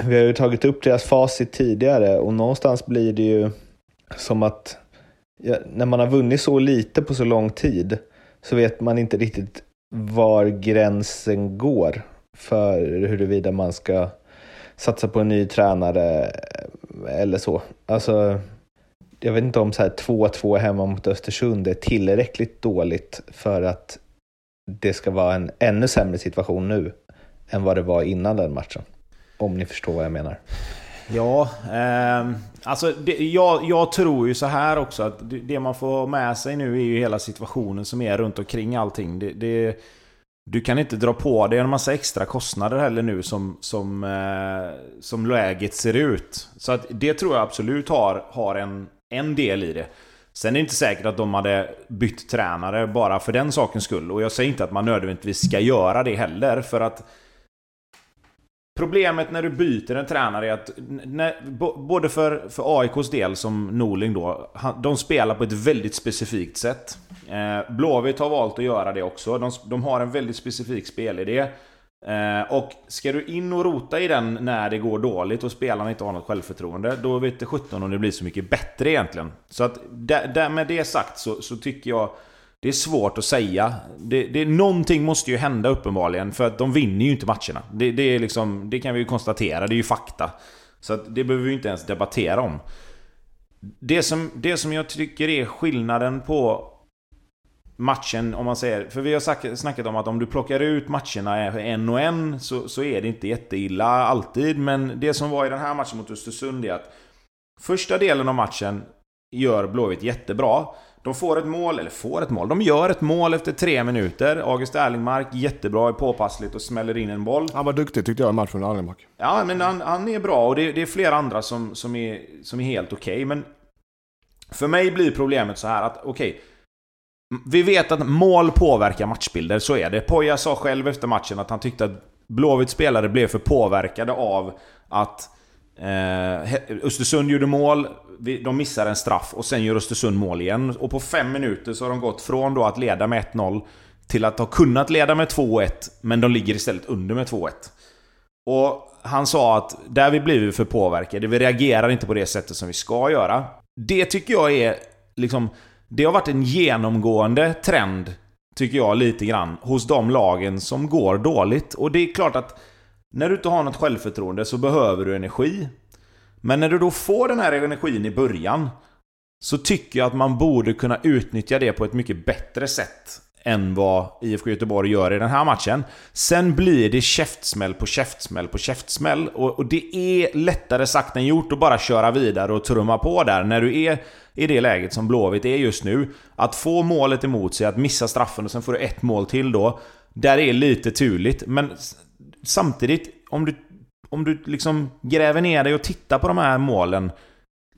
vi har ju tagit upp deras facit tidigare och någonstans blir det ju som att ja, när man har vunnit så lite på så lång tid så vet man inte riktigt var gränsen går för huruvida man ska satsa på en ny tränare eller så. Alltså, jag vet inte om 2-2 hemma mot Östersund är tillräckligt dåligt för att det ska vara en ännu sämre situation nu än vad det var innan den matchen. Om ni förstår vad jag menar. Ja, eh, alltså det, jag, jag, tror ju så här också att det man får med sig nu är ju hela situationen som är runt omkring allting. Det, det, du kan inte dra på dig en massa extra kostnader heller nu som, som, eh, som läget ser ut. Så att det tror jag absolut har, har en, en del i det. Sen är det inte säkert att de hade bytt tränare bara för den sakens skull. Och jag säger inte att man nödvändigtvis ska göra det heller. För att Problemet när du byter en tränare är att, när, både för, för AIKs del som Norling då, de spelar på ett väldigt specifikt sätt. Eh, Blåvitt har valt att göra det också. De, de har en väldigt specifik spelidé. Eh, och ska du in och rota i den när det går dåligt och spelarna inte har något självförtroende, då vet det 17 om det blir så mycket bättre egentligen. Så att där, där med det sagt så, så tycker jag det är svårt att säga. Det, det, någonting måste ju hända uppenbarligen, för att de vinner ju inte matcherna. Det, det, är liksom, det kan vi ju konstatera, det är ju fakta. Så att det behöver vi inte ens debattera om. Det som, det som jag tycker är skillnaden på matchen, om man säger... För vi har snackat om att om du plockar ut matcherna en och en så, så är det inte jätteilla alltid. Men det som var i den här matchen mot Östersund är att första delen av matchen gör Blåvitt jättebra. De får ett mål, eller får ett mål, de gör ett mål efter tre minuter. August Erlingmark, jättebra, är påpassligt och smäller in en boll. Han var duktig tyckte jag i matchen, Erlingmark. Ja, men han, han är bra och det, det, är flera andra som, som, är, som är helt okej. Okay. Men för mig blir problemet så här att, okej. Okay, vi vet att mål påverkar matchbilder, så är det. Poja sa själv efter matchen att han tyckte att Blåvitts spelare blev för påverkade av att eh, Östersund gjorde mål, de missar en straff och sen gör Östersund mål igen. Och på fem minuter så har de gått från då att leda med 1-0 till att ha kunnat leda med 2-1, men de ligger istället under med 2-1. Och han sa att där vi blivit för påverkade, vi reagerar inte på det sättet som vi ska göra. Det tycker jag är liksom... Det har varit en genomgående trend, tycker jag, lite grann, hos de lagen som går dåligt. Och det är klart att när du inte har något självförtroende så behöver du energi. Men när du då får den här energin i början så tycker jag att man borde kunna utnyttja det på ett mycket bättre sätt än vad IFK Göteborg gör i den här matchen. Sen blir det käftsmäll på käftsmäll på käftsmäll. Och, och, det är lättare sagt än gjort att bara köra vidare och trumma på där när du är i det läget som Blåvitt är just nu. Att få målet emot sig, att missa straffen och sen får du ett mål till då. Där är lite turligt, men samtidigt, om du, om du liksom gräver ner dig och tittar på de här målen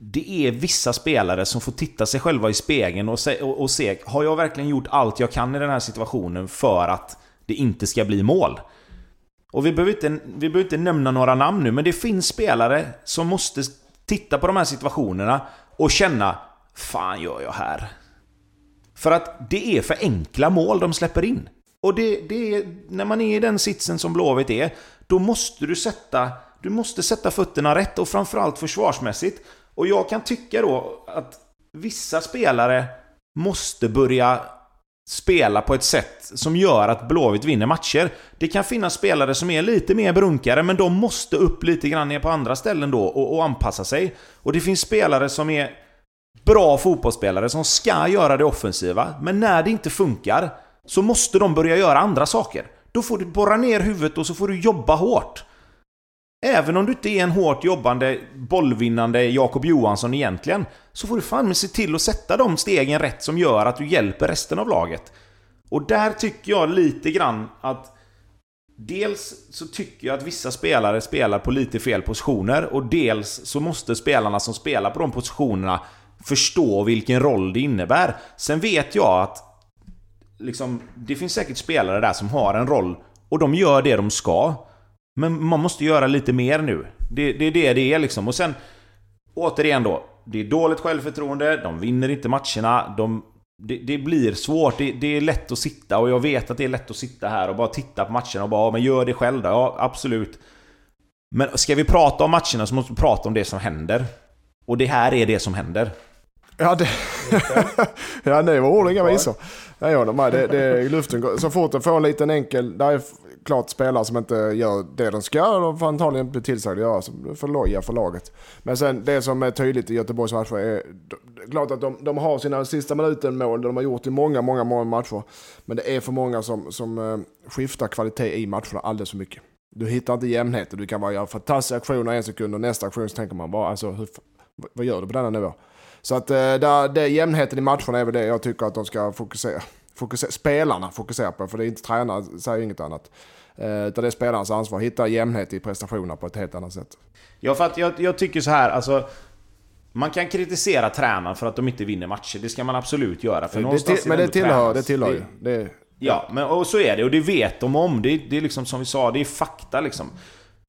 det är vissa spelare som får titta sig själva i spegeln och se, och, och se Har jag verkligen gjort allt jag kan i den här situationen för att det inte ska bli mål? Och vi behöver, inte, vi behöver inte nämna några namn nu, men det finns spelare som måste titta på de här situationerna och känna Fan gör jag här? För att det är för enkla mål de släpper in. Och det, det är, när man är i den sitsen som Blåvitt är, då måste du sätta, du måste sätta fötterna rätt och framförallt försvarsmässigt. Och jag kan tycka då att vissa spelare måste börja spela på ett sätt som gör att Blåvitt vinner matcher. Det kan finnas spelare som är lite mer brunkare, men de måste upp lite grann ner på andra ställen då och, och anpassa sig. Och det finns spelare som är bra fotbollsspelare som ska göra det offensiva, men när det inte funkar så måste de börja göra andra saker. Då får du borra ner huvudet och så får du jobba hårt. Även om du inte är en hårt jobbande, bollvinnande Jakob Johansson egentligen, så får du fan med se till att sätta de stegen rätt som gör att du hjälper resten av laget. Och där tycker jag lite grann att Dels så tycker jag att vissa spelare spelar på lite fel positioner och dels så måste spelarna som spelar på de positionerna förstå vilken roll det innebär. Sen vet jag att liksom, det finns säkert spelare där som har en roll och de gör det de ska. Men man måste göra lite mer nu. Det, det är det det är liksom. Och sen, återigen då. Det är dåligt självförtroende, de vinner inte matcherna, de, det, det blir svårt, det, det, är lätt att sitta och jag vet att det är lätt att sitta här och bara titta på matcherna och bara ja, men gör det själv då. Ja, absolut. Men ska vi prata om matcherna så måste vi prata om det som händer. Och det här är det som händer. Ja, det, ja, det var inga visor. Jag håller med. Det, det, luften går. Så fort du får en liten enkel... Där är klart spelare som inte gör det de ska. De får antagligen bli tillsagda att göra. För loja för laget. Men sen det som är tydligt i Göteborgs matcher är... Klart att de, de har sina sista minuten mål. De har gjort i många, många, många matcher. Men det är för många som, som uh, skiftar kvalitet i matcherna alldeles för mycket. Du hittar inte jämnheten. Du kan bara göra fantastiska aktioner en sekund och nästa aktion så tänker man bara alltså, hur, vad gör du på denna nivå? Så att eh, där, det, jämnheten i matcherna är väl det jag tycker att de ska fokusera. fokusera spelarna fokusera på, för det är inte tränare, säger inget annat. Eh, utan det är spelarnas ansvar, hitta jämnhet i prestationerna på ett helt annat sätt. Ja, för att jag, jag tycker så här, alltså... Man kan kritisera tränaren för att de inte vinner matcher, det ska man absolut göra. För det, det, men det tillhör, det tillhör ju. Det, ja, men, och så är det, och det vet de om. Det, det är liksom som vi sa, det är fakta liksom.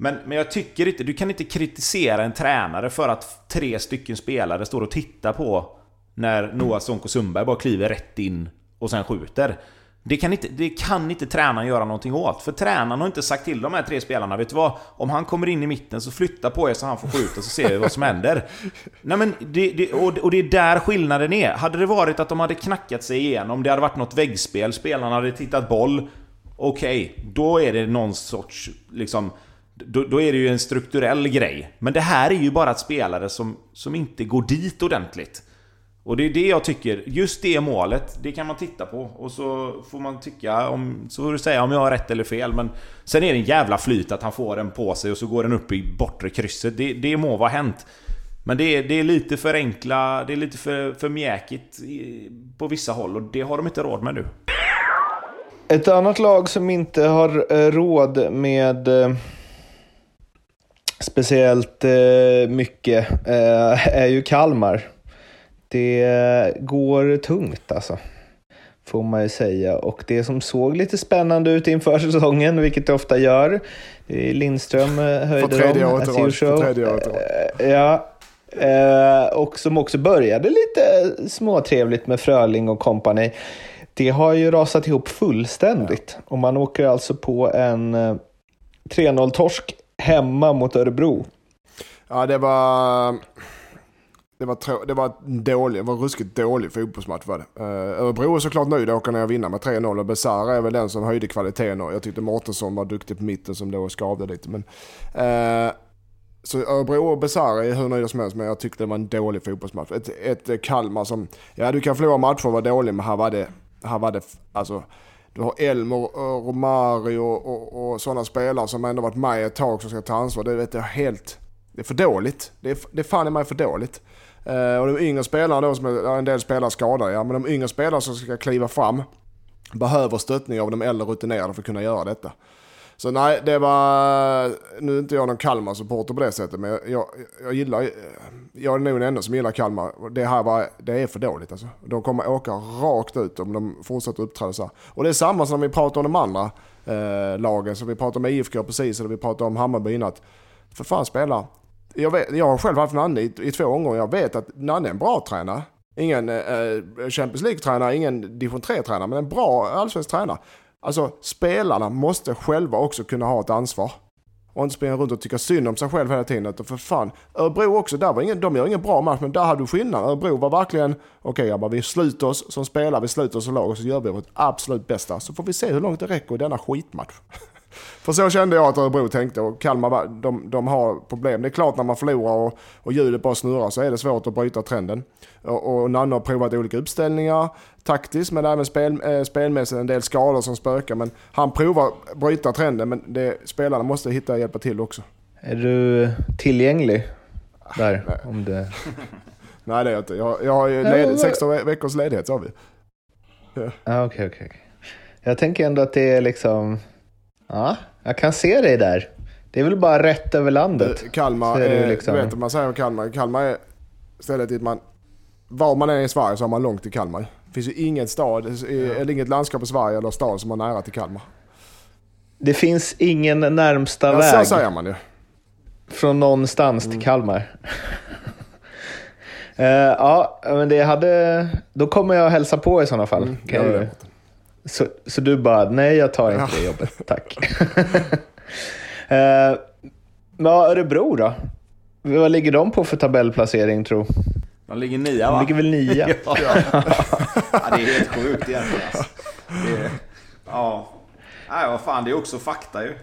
Men, men jag tycker inte, du kan inte kritisera en tränare för att tre stycken spelare står och tittar på när Noah Sonko Sundberg bara kliver rätt in och sen skjuter. Det kan, inte, det kan inte tränaren göra någonting åt. För tränaren har inte sagt till de här tre spelarna, vet du vad? Om han kommer in i mitten så flytta på er så han får skjuta så ser vi vad som händer. Nej men, det, det, och, och det är där skillnaden är. Hade det varit att de hade knackat sig igenom, det hade varit något väggspel, spelarna hade tittat boll. Okej, okay, då är det någon sorts liksom då, då, är det ju en strukturell grej. Men det här är ju bara ett spelare som, som inte går dit ordentligt. Och det är det jag tycker, just det målet, det kan man titta på och så får man tycka om... Så får du säga om jag har rätt eller fel men... Sen är det en jävla flyt att han får den på sig och så går den upp i bortre krysset. Det, det må vara hänt. Men det är, det är lite för enkla, det är lite för, för mjäkigt på vissa håll och det har de inte råd med nu. Ett annat lag som inte har eh, råd med eh, speciellt eh, mycket eh, är ju Kalmar. Det går tungt alltså. Får man ju säga. Och det som såg lite spännande ut inför säsongen, vilket det ofta gör. Lindström eh, höjde för tredje året tredje året eh, Ja. Eh, och som också började lite småtrevligt med Fröling och kompani. Det har ju rasat ihop fullständigt. Och man åker alltså på en 3-0-torsk hemma mot Örebro. Ja, det var... Det var, det var, dålig, det var ruskigt dålig fotbollsmatch var det. Uh, Örebro är såklart nöjd och kan ner och vinna med 3-0 och Besara är väl den som höjde kvaliteten och jag tyckte Mårtensson var duktig på mitten som då skavde lite. Men, uh, så Örebro och Besara är hur nöjda som helst men jag tyckte det var en dålig fotbollsmatch. Ett, ett Kalmar som, ja du kan förlora matcher och vara dålig men här var det, här var det, alltså du har Elmer, eh, Romario och, och, och sådana spelare som ändå varit med ett tag som ska ta ansvar. Det vet jag helt, det är för dåligt. Det är, det är fan i mig för dåligt. Uh, och de yngre spelarna då, som är, en del spelare skadade, ja men de yngre spelarna som ska kliva fram behöver stöttning av de äldre rutinerade för att kunna göra detta. Så nej, det var... Nu är inte jag någon Kalmar-supporter på det sättet, men jag, jag, gillar... Jag är nog den enda som gillar Kalmar. Det här var, det är för dåligt alltså. De kommer åka rakt ut om de fortsätter uppträda så här. Och det är samma som vi pratar om de andra eh, lagen. som vi pratar om IFK precis, eller vi pratar om Hammarby innan. För fan spela. Jag, vet, jag har själv haft Nanne i, i två omgångar. Jag vet att Nanne är en bra tränare. Ingen eh, eh Champions League-tränare, ingen division 3-tränare, men en bra allsvensk tränare. Alltså spelarna måste själva också kunna ha ett ansvar. Och inte springa runt och tycka synd om sig själv hela tiden. Utan för fan. Örebro också, där var ingen, de gör ingen bra match men där hade du skillnad. Örebro var verkligen, okej okay, vi sluter oss som spelare, vi sluter oss som lag och så gör vi vårt absolut bästa. Så får vi se hur långt det räcker i denna skitmatch. För så kände jag att Örebro tänkte och Kalmar, de, de har problem. Det är klart när man förlorar och, och hjulet bara snurrar så är det svårt att bryta trenden. Och, och Nanne har provat olika uppställningar taktiskt men även spel, äh, spelmässigt en del skador som spökar. Men han provar bryta trenden men det, spelarna måste hitta och hjälpa till också. Är du tillgänglig där? Nej, om det... Nej det är jag inte. Jag, jag har led, 16 veckors ledighet sa vi. Ja. Ah, okej, okej. Jag tänker ändå att det är liksom Ja, jag kan se dig där. Det är väl bara rätt över landet. Eh, Kalmar, är, liksom... du vet man säger om Kalmar, Kalmar är stället dit man... Var man är i Sverige så har man långt till Kalmar. Det finns ju inget stad, eller inget landskap i Sverige eller stad som har nära till Kalmar. Det finns ingen närmsta ja, väg. Så säger man ju. Från någonstans mm. till Kalmar. uh, ja, men det hade... Då kommer jag hälsa på i sådana fall. Mm, kan så, så du bara, nej jag tar inte det jobbet, tack. uh, men Örebro då? Vad ligger de på för tabellplacering tro? De ligger nia va? De ligger väl nia? ja. ja. det är helt sjukt egentligen. Alltså. Det är, ja. Nej, vad fan, det är också fakta ju.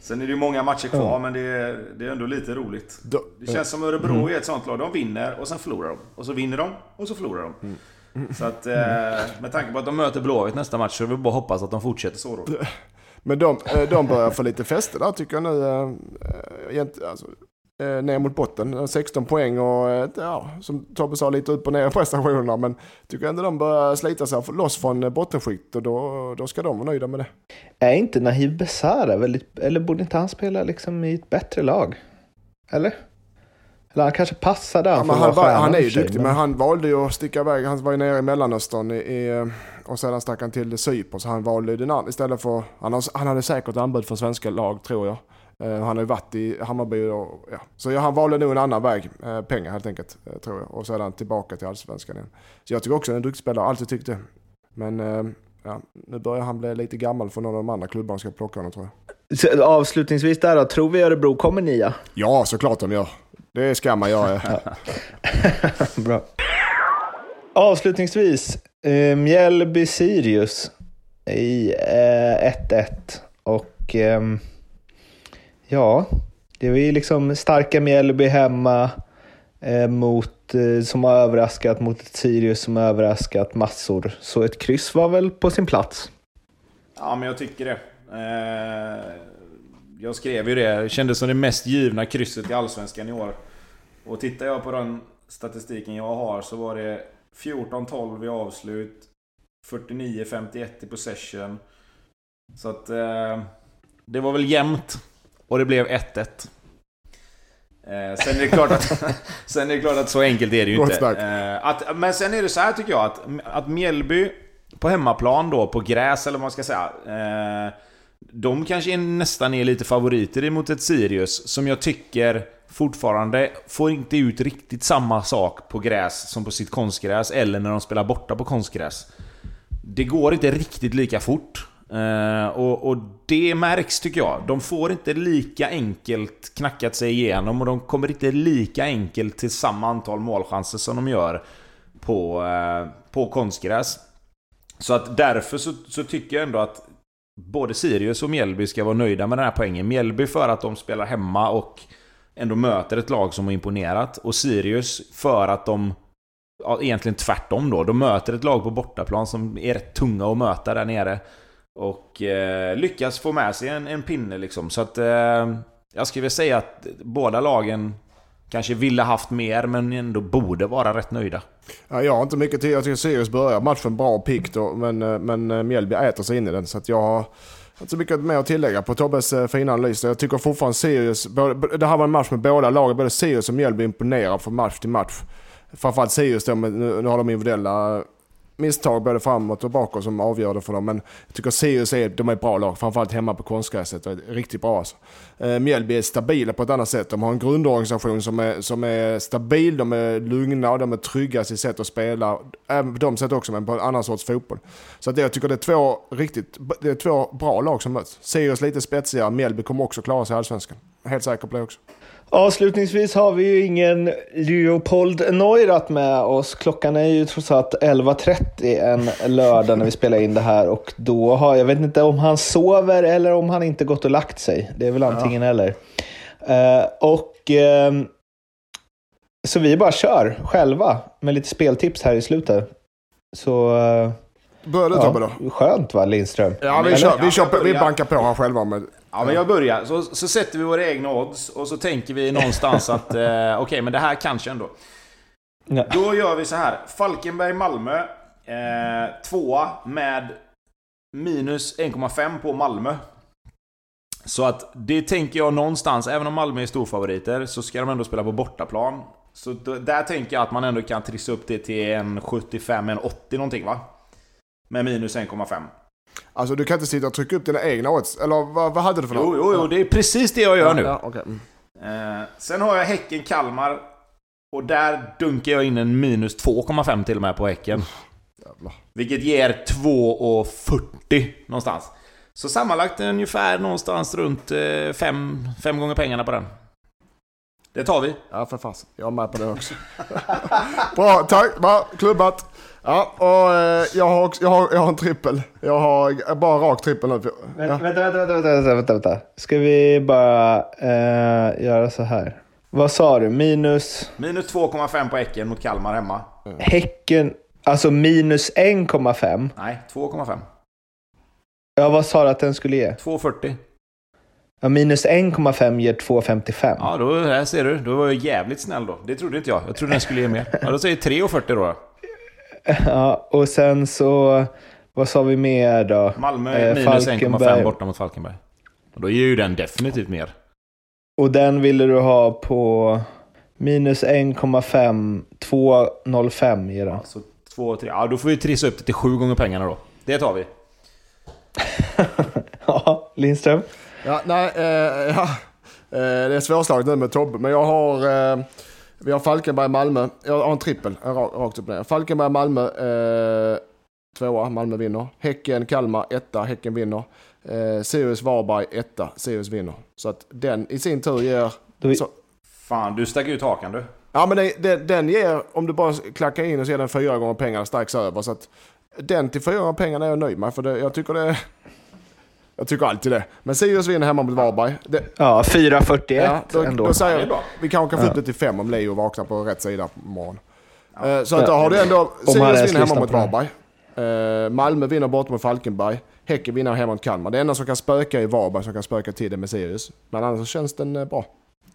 Sen är det ju många matcher kvar, mm. men det är, det är ändå lite roligt. Det känns som Örebro mm. är ett sånt lag. De vinner och sen förlorar de. Och så vinner de och så förlorar de. Mm. Så att, eh, med tanke på att de möter Blåvitt nästa match så är vi bara hoppas att de fortsätter så då. Men de, eh, de börjar få lite fäste där tycker jag nu. Eh, alltså, ner mot botten. 16 poäng och ja, som Tobbe sa lite upp och ner prestationerna. Men tycker ändå de börjar slita sig loss från bottenskikt och då, då ska de vara nöjda med det. Är inte Nahib Besara väldigt, eller borde inte han spela liksom i ett bättre lag? Eller? Eller han kanske passade ja, han, bara, han är ju duktig, men... men han valde ju att sticka iväg. Han var ju nere i Mellanöstern i, och sedan stack han till Cypern. Så han valde den andra istället för... Han, har, han hade säkert anbud för svenska lag, tror jag. Uh, han har ju varit i Hammarby och ja. Så ja, han valde nog en annan väg. Uh, pengar helt enkelt, uh, tror jag. Och sedan tillbaka till allsvenskan igen. Så jag tycker också att han är en duktig spelare, alltid tyckt det. Men ja, nu börjar han bli lite gammal för någon av de andra klubbarna ska plocka honom tror jag. Så, avslutningsvis där då, tror vi Örebro kommer nia? Ja, såklart de gör. Det ska man göra. Bra. Avslutningsvis, eh, Mjällby-Sirius i 1-1. Eh, och eh, ja, det var ju liksom starka Mjällby hemma eh, mot, eh, som har överraskat mot ett Sirius som har överraskat massor. Så ett kryss var väl på sin plats? Ja, men jag tycker det. Jag skrev ju det. Det kändes som det mest givna krysset i Allsvenskan i år. Och tittar jag på den statistiken jag har så var det 14-12 i avslut. 49-51 i possession. Så att... Eh, det var väl jämnt. Och det blev 1-1. Eh, sen är det klart att... sen är det klart att så enkelt är det ju inte. Eh, att, men sen är det så här tycker jag att, att Mjällby på hemmaplan då, på gräs eller vad man ska säga. Eh, de kanske är, nästan är lite favoriter emot ett Sirius som jag tycker fortfarande får inte ut riktigt samma sak på gräs som på sitt konstgräs eller när de spelar borta på konstgräs. Det går inte riktigt lika fort. Uh, och, och, det märks tycker jag. De får inte lika enkelt knackat sig igenom och de kommer inte lika enkelt till samma antal målchanser som de gör på, uh, på konstgräs. Så att därför så, så, tycker jag ändå att både Sirius och Mjällby ska vara nöjda med den här poängen. Mjällby för att de spelar hemma och ändå möter ett lag som har imponerat. Och Sirius, för att de... Ja, egentligen tvärtom då. De möter ett lag på bortaplan som är rätt tunga att möta där nere. Och eh, lyckas få med sig en, en pinne liksom. Så att... Eh, jag skulle säga att båda lagen kanske ville haft mer, men ändå borde vara rätt nöjda. Ja, jag har inte mycket tid. Jag tycker Sirius börjar matchen bra och piggt, men, eh, men eh, Mjällby äter sig in i den. Så att jag har inte så mycket mer att tillägga på Tobbes eh, fina analys. Jag tycker fortfarande Sirius, det här var en match med båda lagen, både Sirius och Mjällby imponerar från match till match. Framförallt Sirius då, nu, nu har de individuella misstag både framåt och bakåt som avgör det för dem. Men jag tycker Sirius är, de är ett bra lag, framförallt hemma på konstgräset. Riktigt bra alltså. Eh, Mjällby är stabila på ett annat sätt. De har en grundorganisation som är, som är stabil, de är lugna och de är trygga i sitt sätt att spela. Även på de sätt också, men på en annan sorts fotboll. Så att jag tycker det är två riktigt, det är två bra lag som möts. Sirius lite spetsigare, Mjällby kommer också klara sig i Allsvenskan. Helt säker på det också. Avslutningsvis har vi ju ingen Leopold Neurath med oss. Klockan är ju trots allt 11.30 en lördag när vi spelar in det här och då har jag vet inte om han sover eller om han inte gått och lagt sig. Det är väl antingen ja. eller. Uh, och uh, Så vi bara kör själva med lite speltips här i slutet. Så uh, Börja du ja, Tobbe då. Skönt va Lindström? Ja vi, kör, vi, kör, vi bankar på här själva med Ja, men jag börjar. Så, så sätter vi våra egna odds och så tänker vi någonstans att eh, okej, okay, men det här kanske ändå. Ja. Då gör vi så här. Falkenberg-Malmö. Eh, tvåa med minus 1,5 på Malmö. Så att det tänker jag någonstans, även om Malmö är storfavoriter, så ska de ändå spela på bortaplan. Så där tänker jag att man ändå kan trissa upp det till en 75, en 80 någonting va? Med minus 1,5. Alltså du kan inte sitta och trycka upp dina egna odds. Eller vad, vad hade du för något? Jo, jo, jo, det är precis det jag gör nu. Ja, okay. mm. eh, sen har jag Häcken-Kalmar. Och där dunkar jag in en minus 2,5 till och med på Häcken. Jävlar. Vilket ger 2,40 någonstans. Så sammanlagt ungefär någonstans runt 5 eh, gånger pengarna på den. Det tar vi. Ja, för fasen. Jag är med på det också. Bra, tack. Bra, klubbat. Ja, och eh, jag har, också, jag, har, jag har en trippel. Jag har bara rak trippel nu. Ja. Vänta, vänta, vänta, vänta, vänta, vänta. Ska vi bara eh, göra så här? Vad sa du? Minus? Minus 2,5 på Häcken mot Kalmar hemma. Häcken, alltså minus 1,5? Nej, 2,5. Ja, vad sa du att den skulle ge? 2,40. Ja, minus 1,5 ger 2,55. Ja, då här ser du. Då var jag jävligt snäll då. Det trodde inte jag. Jag trodde den skulle ge mer. Ja, då säger 3,40 då. Ja, och sen så... Vad sa vi mer då? Malmö eh, minus 1,5 borta mot Falkenberg. Och då ger ju den definitivt mer. Och den ville du ha på minus 1,5, 2,05 ger den. Ja, så 2, 3. Ja, då får vi trissa upp det till sju gånger pengarna då. Det tar vi. ja, Lindström? Ja, nej, eh, ja. Eh, det är svårslaget nu med Tobbe, men jag har... Eh, vi har Falkenberg, Malmö. Jag har en trippel, rakt upp ner. Falkenberg, Malmö. Eh, tvåa, Malmö vinner. Häcken, Kalmar, etta, Häcken vinner. Eh, Sirius, Varberg, etta, Sirius vinner. Så att den i sin tur ger... Du... Så... Fan, du stack ut hakan du. Ja, men det, det, den ger, om du bara klackar in och ser den fyra gånger pengarna strax över. Så att den till fyra gånger pengarna är jag nöjd med. För det, jag tycker det... Jag tycker alltid det. Men Sirius vinner hemma mot Varberg. Det, ja, 4.41 ja, då, ändå. Då säger, ja, vi kanske kan få upp det till 5 om Leo vaknar på rätt sida på morgonen. Ja. Så att då har du ändå... Sirius vinner hemma mot Varberg. Uh, Malmö vinner bort mot Falkenberg. Häcken vinner hemma mot Kalmar. Det enda som kan spöka är Varberg som kan spöka till det med Sirius. Men annars så känns den uh, bra.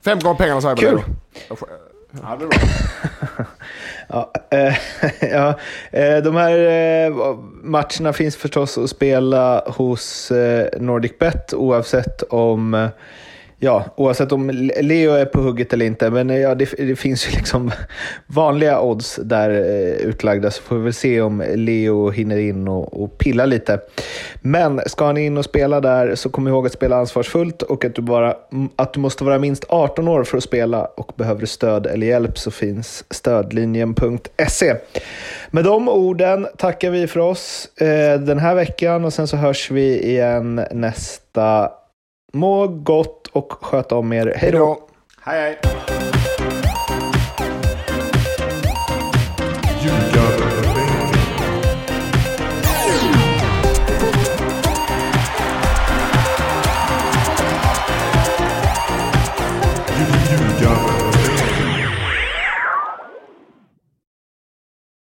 Fem gånger pengarna säger vi Kul! Ja, det är bra. ja, eh, ja, eh, de här eh, matcherna finns förstås att spela hos eh, Nordic Bet oavsett om eh, ja, oavsett om Leo är på hugget eller inte. Men eh, ja, det, det finns ju liksom vanliga odds där eh, utlagda, så får vi väl se om Leo hinner in och, och pilla lite. Men ska han in och spela där så kom ihåg att spela ansvarsfullt och att du, bara, att du måste vara minst 18 år för att spela och behöver du stöd eller hjälp så finns stödlinjen.se. Med de orden tackar vi för oss eh, den här veckan och sen så hörs vi igen nästa Må gott och sköt om er. Hej då! Hej hej!